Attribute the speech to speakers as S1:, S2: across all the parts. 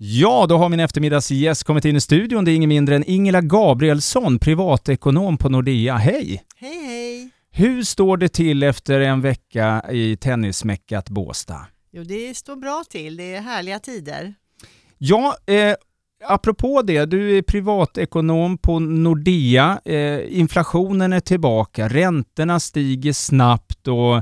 S1: Ja, då har min eftermiddagsgäst kommit in i studion. Det är ingen mindre än Ingela Gabrielsson, privatekonom på Nordea. Hej!
S2: Hej, hej!
S1: Hur står det till efter en vecka i tennismäckat Båstad?
S2: Jo, det står bra till. Det är härliga tider.
S1: Ja, eh, apropå det, du är privatekonom på Nordea. Eh, inflationen är tillbaka, räntorna stiger snabbt och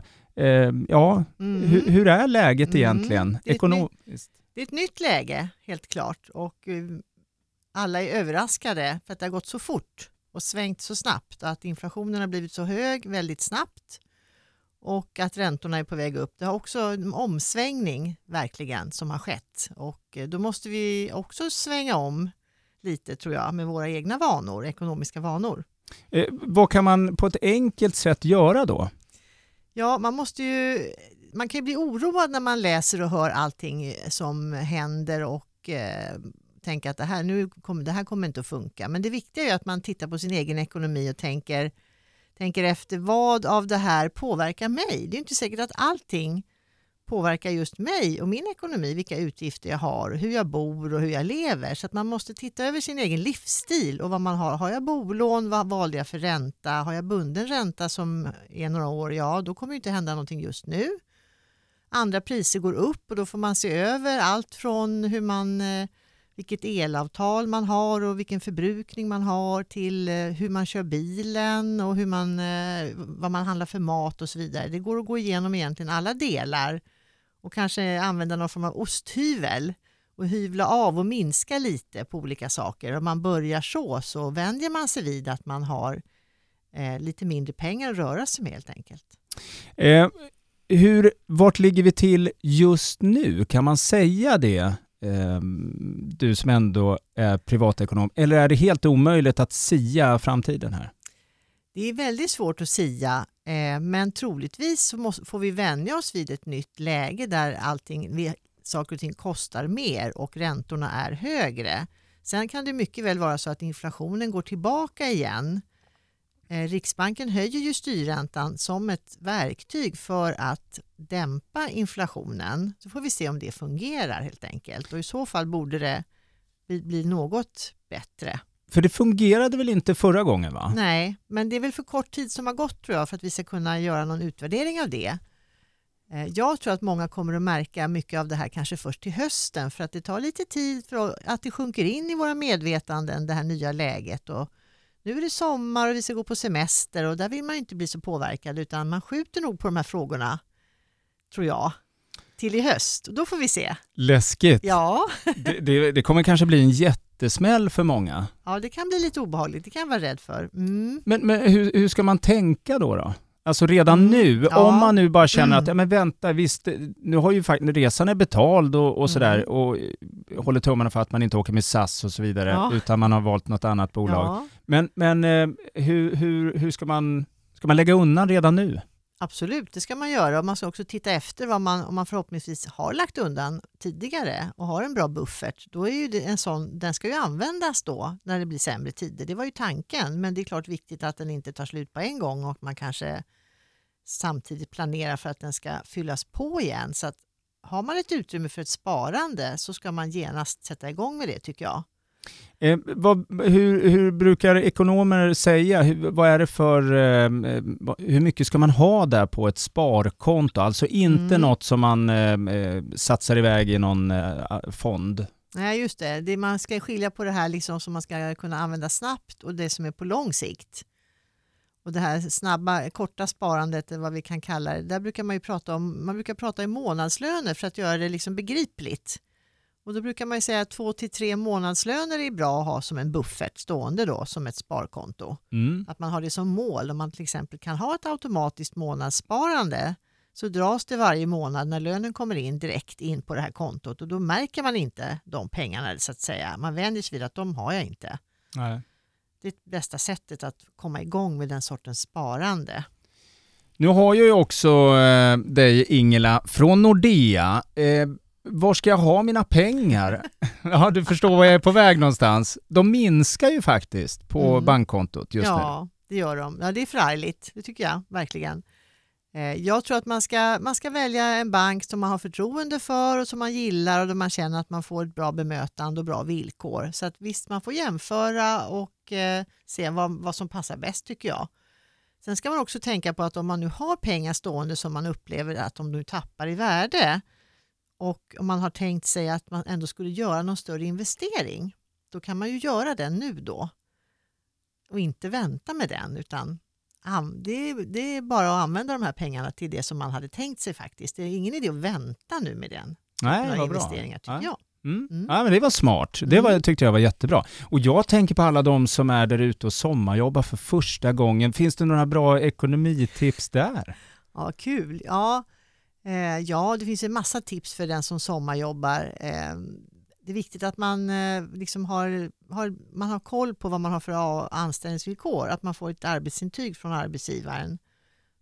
S1: eh, ja,
S2: Mm.
S1: hur, hur är läget
S2: Mm,
S1: egentligen? Ekonomiskt?
S2: Det är ett nytt läge, helt klart. Och eh, alla är överraskade för att det har gått så fort och svängt så snabbt. Att inflationen har blivit så hög väldigt snabbt och att räntorna är på väg upp. Det har också en omsvängning verkligen som har skett och eh, då måste vi också svänga om lite tror jag med våra egna vanor, ekonomiska vanor.
S1: Eh, vad kan man på ett enkelt sätt göra då?
S2: Ja, man måste ju, man kan ju bli oroad när man läser och hör allting eh, som händer och eh, tänka att det här, nu kommer, det här kommer inte att funka. Men det viktiga är ju att man tittar på sin egen ekonomi och tänker, tänker efter vad av det här påverkar mig. Det är inte säkert att allting påverkar just mig och min ekonomi, vilka utgifter jag har, hur jag bor och hur jag lever. Så att man måste titta över sin egen livsstil och vad man har. Har jag bolån, vad valde jag för ränta? Har jag bunden ränta som är några år, ja då kommer det inte hända någonting just nu. Andra priser går upp och då får man se över allt från hur man, eh, vilket elavtal man har och vilken förbrukning man har till eh, hur man kör bilen och hur man, eh, vad man handlar för mat och så vidare. Det går att gå igenom egentligen alla delar och kanske använda någon form av osthyvel och hyvla av och minska lite på olika saker. Om man börjar så så vänjer man sig vid att man har eh, lite mindre pengar att röra sig med helt enkelt.
S1: Eh, hur, vart ligger vi till just nu? Kan man säga det? Eh, du som ändå är privatekonom. Eller är det helt omöjligt att sia framtiden här?
S2: Det är väldigt svårt att sia eh, men troligtvis så måste, får vi vänja oss vid ett nytt läge där allting, vi, saker och ting kostar mer och räntorna är högre. Sen kan det mycket väl vara så att inflationen går tillbaka igen. Eh, Riksbanken höjer ju styrräntan som ett verktyg för att dämpa inflationen. Så får vi se om det fungerar helt enkelt och i så fall borde det bli, något bättre.
S1: För det fungerade väl inte förra gången va?
S2: Nej, men det är väl för kort tid som har gått tror jag för att vi ska kunna göra någon utvärdering av det. Eh, Jag tror att många kommer att märka mycket av det här kanske först till hösten för att det tar lite tid för att det sjunker in i våra medvetanden det här nya läget. Och nu är det sommar och vi ska gå på semester och där vill man inte bli så påverkad utan man skjuter nog på de här frågorna, tror jag, till i höst. Och då får vi se.
S1: Läskigt.
S2: Ja,
S1: Det, det, det kommer kanske bli en jättesmäll för många.
S2: ja det kan bli lite obehagligt, det kan jag vara rädd för. Mm.
S1: Men, men hur, hur ska man tänka då? då? Alltså redan
S2: Mm,
S1: nu,
S2: ja.
S1: om man nu bara känner att,
S2: Mm.
S1: ja men vänta, visst, nu har ju faktiskt, resan är betald och, och sådär
S2: Mm.
S1: och eh, håller tummarna för att man inte åker med SAS och så vidare,
S2: Ja.
S1: utan man har valt något annat bolag.
S2: Ja.
S1: Men, men eh, hur, hur, hur ska man, ska man lägga undan redan nu?
S2: Absolut, det ska man göra och man ska också titta efter vad man, om man förhoppningsvis har lagt undan tidigare och har en bra buffert. Då är ju det en sån, den ska ju användas då när det blir sämre tider. Det var ju tanken, men det är klart viktigt att den inte tar slut på en gång och man kanske samtidigt planerar för att den ska fyllas på igen. Så att har man ett utrymme för ett sparande så ska man genast sätta igång med det tycker jag.
S1: Eh, vad, hur, hur brukar ekonomer säga, hur, vad är det för, eh, eh, hur mycket ska man ha där på ett sparkonto? Alltså inte
S2: Mm.
S1: något som man eh, eh, satsar iväg i någon eh, fond.
S2: Nej, just det. det. Man ska skilja på det här liksom som man ska kunna använda snabbt och det som är på lång sikt. Och det här snabba, korta sparandet, vad vi kan kalla det, där brukar man ju prata om, man brukar prata i månadslöner för att göra det liksom begripligt. Och då brukar man säga att två till tre månadslöner är bra att ha som en buffert stående då som ett sparkonto.
S1: Mm.
S2: Att man har det som mål. Om man till exempel kan ha ett automatiskt månadssparande så dras det varje månad när lönen kommer in direkt in på det här kontot och då märker man inte de pengarna så att säga. Man vänjer sig vid att de har jag inte.
S1: Nej.
S2: Det är det bästa sättet att komma igång med den sortens sparande.
S1: Nu har jag ju också eh, dig Ingela från Nordea. Eh, var ska jag ha mina pengar? ja, du förstår var jag är på väg någonstans. De minskar ju faktiskt på
S2: Mm.
S1: bankkontot just nu.
S2: ja, det gör de. Ja, det är förargligt. Det tycker jag verkligen. Eh, Jag tror att man ska, man ska välja en bank som man har förtroende för och som man gillar och där man känner att man får ett bra bemötande och bra villkor. Så att visst, man får jämföra och eh, se vad, vad som passar bäst tycker jag. Sen ska man också tänka på att om man nu har pengar stående som man upplever att de nu tappar i värde och om man har tänkt sig att man ändå skulle göra någon större investering, då kan man ju göra den nu då och inte vänta med den utan an- det är, det är bara att använda de här pengarna till det som man hade tänkt sig faktiskt. Det är ingen idé att vänta nu med den.
S1: Nej, vad bra.
S2: tycker
S1: Ja.
S2: jag.
S1: Mm.
S2: Mm.
S1: Ja, men det var smart. Det var,
S2: Mm.
S1: tyckte jag var jättebra. Och jag tänker på alla de som är där ute och sommarjobbar för första gången. Finns det några bra ekonomitips där?
S2: Ja, kul. Ja, eh, ja, det finns en massa tips för den som sommarjobbar. Eh, det är viktigt att man, eh, liksom har, har, man har koll på vad man har för anställningsvillkor. Att man får ett arbetsintyg från arbetsgivaren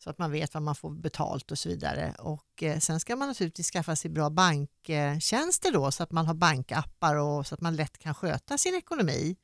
S2: så att man vet vad man får betalt och så vidare. Och eh, sen ska man naturligtvis skaffa sig bra banktjänster då så att man har bankappar och så att man lätt kan sköta sin ekonomi.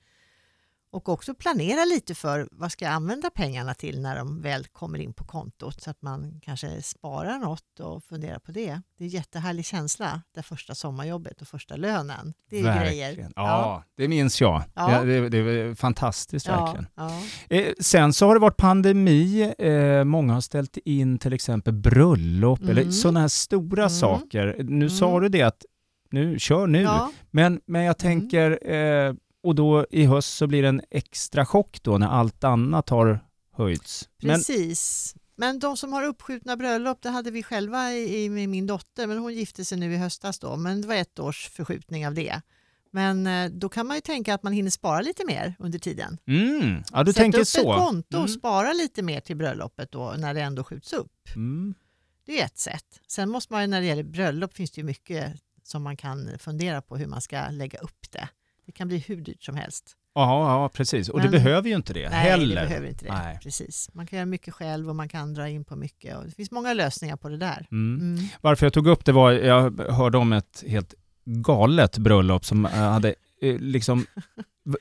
S2: Och också planera lite för vad ska jag använda pengarna till när de väl kommer in på kontot så att man kanske sparar något och funderar på det. Det är en jättehärlig känsla, det första sommarjobbet och första lönen. Det är
S1: Verkligen.
S2: grejer.
S1: Ja, det minns jag.
S2: Ja.
S1: Det, det, är fantastiskt verkligen.
S2: Ja,
S1: Eh, sen så har det varit pandemi. Eh, många har ställt in till exempel bröllop eller
S2: Mm.
S1: sådana här stora
S2: Mm.
S1: saker. Nu sa
S2: Mm.
S1: du det att nu, kör nu.
S2: ja.
S1: Men, men jag tänker, eh, och då i höst så blir det en extra chock då när allt annat har höjts. Men,
S2: Precis. Men de som har uppskjutna bröllop, det hade vi själva i, i, med min dotter, men hon gifte sig nu i höstas då, men det var ett års förskjutning av det. Men eh, då kan man ju tänka att man hinner spara lite mer under tiden.
S1: mm, ja, du
S2: Sätta
S1: tänker
S2: upp
S1: så.
S2: ett konto och
S1: Mm.
S2: spara lite mer till bröllopet då när det ändå skjuts upp.
S1: Mm.
S2: Det är ett sätt. Sen måste man ju, när det gäller bröllop finns det ju mycket som man kan fundera på hur man ska lägga upp det. Det kan bli hur dyrt som helst.
S1: Ja, ja, precis. Och
S2: Men-
S1: det behöver ju inte det
S2: Nej,
S1: heller.
S2: det behöver inte det.
S1: Nej.
S2: Precis. Man kan göra mycket själv och man kan dra in på mycket. Och det finns många lösningar på det där.
S1: Mm.
S2: Mm.
S1: Varför jag tog upp det var, jag hörde om ett helt galet bröllop som eh, hade eh, liksom,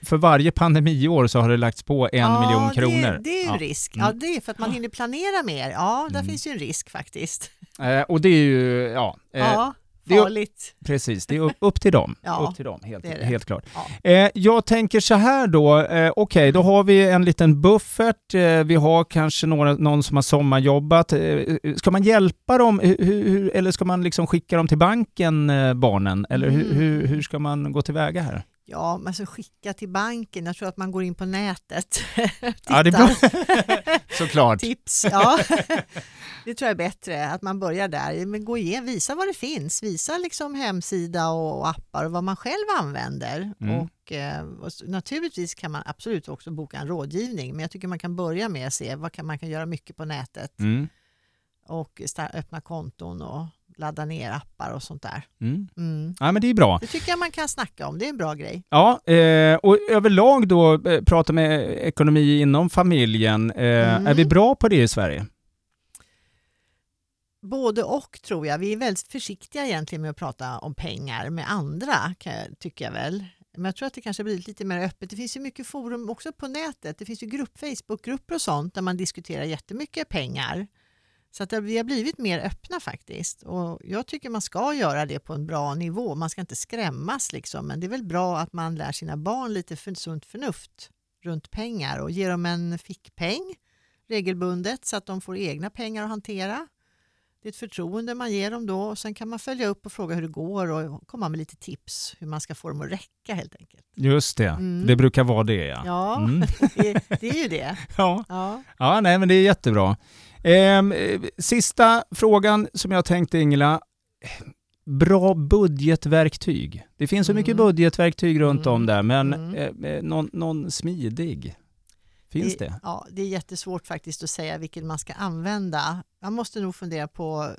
S1: för varje pandemiår så har det lagts på en
S2: ja,
S1: miljon kronor.
S2: Det, det är ju
S1: Ja.
S2: risk.
S1: Mm.
S2: Ja, det är för att man hinner planera mer. Ja, där
S1: Mm.
S2: finns ju en risk faktiskt.
S1: Eh, och det är ju, ja, eh,
S2: ja,
S1: det är- precis, det är upp, till dem.
S2: Ja,
S1: upp till dem, helt,
S2: det det.
S1: helt klart.
S2: Ja.
S1: Eh, jag tänker så här då, eh, okej, då har vi en liten buffert, eh, vi har kanske några, någon som har sommarjobbat. Eh, ska man hjälpa dem, hur, hur, eller ska man liksom skicka dem till banken, eh, barnen? Eller hur,
S2: Mm.
S1: hur, hur ska man gå tillväga här?
S2: Ja, men så skicka till banken. Jag tror att man går in på nätet.
S1: Ja, det är bra. Såklart.
S2: Tips, ja. det tror jag är bättre, att man börjar där. Men gå igen, visa vad det finns. Visa liksom hemsida och appar och vad man själv använder.
S1: Mm.
S2: Och, eh, och naturligtvis kan man absolut också boka en rådgivning, men jag tycker man kan börja med att se vad kan, man kan göra mycket på nätet
S1: Mm.
S2: och öppna konton och ladda ner appar och sånt där.
S1: Mm.
S2: Mm.
S1: Ja, men det är bra.
S2: Det tycker jag man kan snacka om, det är en bra grej.
S1: Ja, eh, och överlag då, eh, prata med ekonomi inom familjen. Eh,
S2: Mm.
S1: Är vi bra på det i Sverige?
S2: Både och tror jag. Vi är väldigt försiktiga egentligen med att prata om pengar med andra, jag, tycker jag väl. Men jag tror att det kanske blir lite mer öppet. Det finns ju mycket forum också på nätet. Det finns ju grupp, Facebookgrupper och sånt där man diskuterar jättemycket pengar. Så att vi har blivit mer öppna faktiskt. Och jag tycker man ska göra det på en bra nivå. Man ska inte skrämmas liksom. Men det är väl bra att man lär sina barn lite för sunt förnuft runt pengar och ger dem en fickpeng regelbundet så att de får egna pengar att hantera. Det är ett förtroende man ger dem då och sen kan man följa upp och fråga hur det går och komma med lite tips hur man ska få dem att räcka helt enkelt.
S1: Just det,
S2: Mm.
S1: det brukar vara det ja.
S2: Ja,
S1: Mm.
S2: det, det är ju det.
S1: ja.
S2: Ja.
S1: Ja, nej men det är jättebra. Ehm, eh, sista frågan som jag tänkte Ingela. Bra budgetverktyg. Det finns så mycket
S2: Mm.
S1: budgetverktyg runt
S2: Mm.
S1: om där, men
S2: Mm.
S1: eh, eh, någon, någon smidig? Finns det?
S2: Ja, det är jättesvårt faktiskt att säga vilken man ska använda. Man måste nog fundera på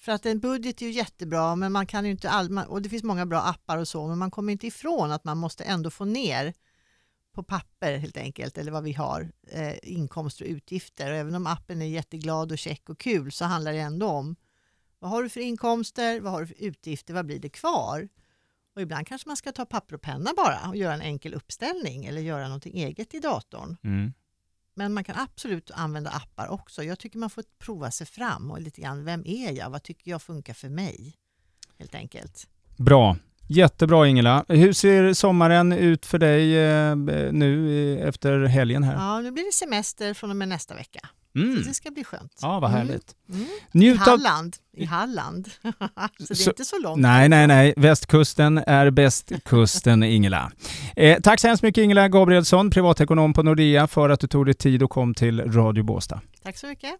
S2: för att en budget är ju jättebra men man kan ju inte all, man- och det finns många bra appar och så men man kommer inte ifrån att man måste ändå få ner på papper helt enkelt eller vad vi har eh, inkomster och utgifter och även om appen är jätteglad och check och kul så handlar det ändå om vad har du för inkomster, vad har du för utgifter, vad blir det kvar? Och ibland kanske man ska ta papper och penna bara och göra en enkel uppställning eller göra någonting eget i datorn.
S1: Mm.
S2: Men man kan absolut använda appar också. Jag tycker man får prova sig fram och lite grann, vem är jag? Vad tycker jag funkar för mig? Helt enkelt.
S1: Bra. Jättebra Ingela. Hur ser sommaren ut för dig eh, nu eh, efter helgen här?
S2: Ja, nu blir det semester från och med nästa vecka.
S1: Mm.
S2: Så det ska bli skönt.
S1: Ja, vad
S2: Mm.
S1: härligt.
S2: Mm. I
S1: Njut av...
S2: Halland. I Halland. så det är
S1: Så-
S2: inte så långt.
S1: Nej, nej, nej. Västkusten är bästkusten, Ingela. Eh, tack så hemskt mycket Ingela Gabrielsson, privatekonom på Nordea, för att du tog dig tid och kom till Radio Båstad.
S2: Tack så mycket.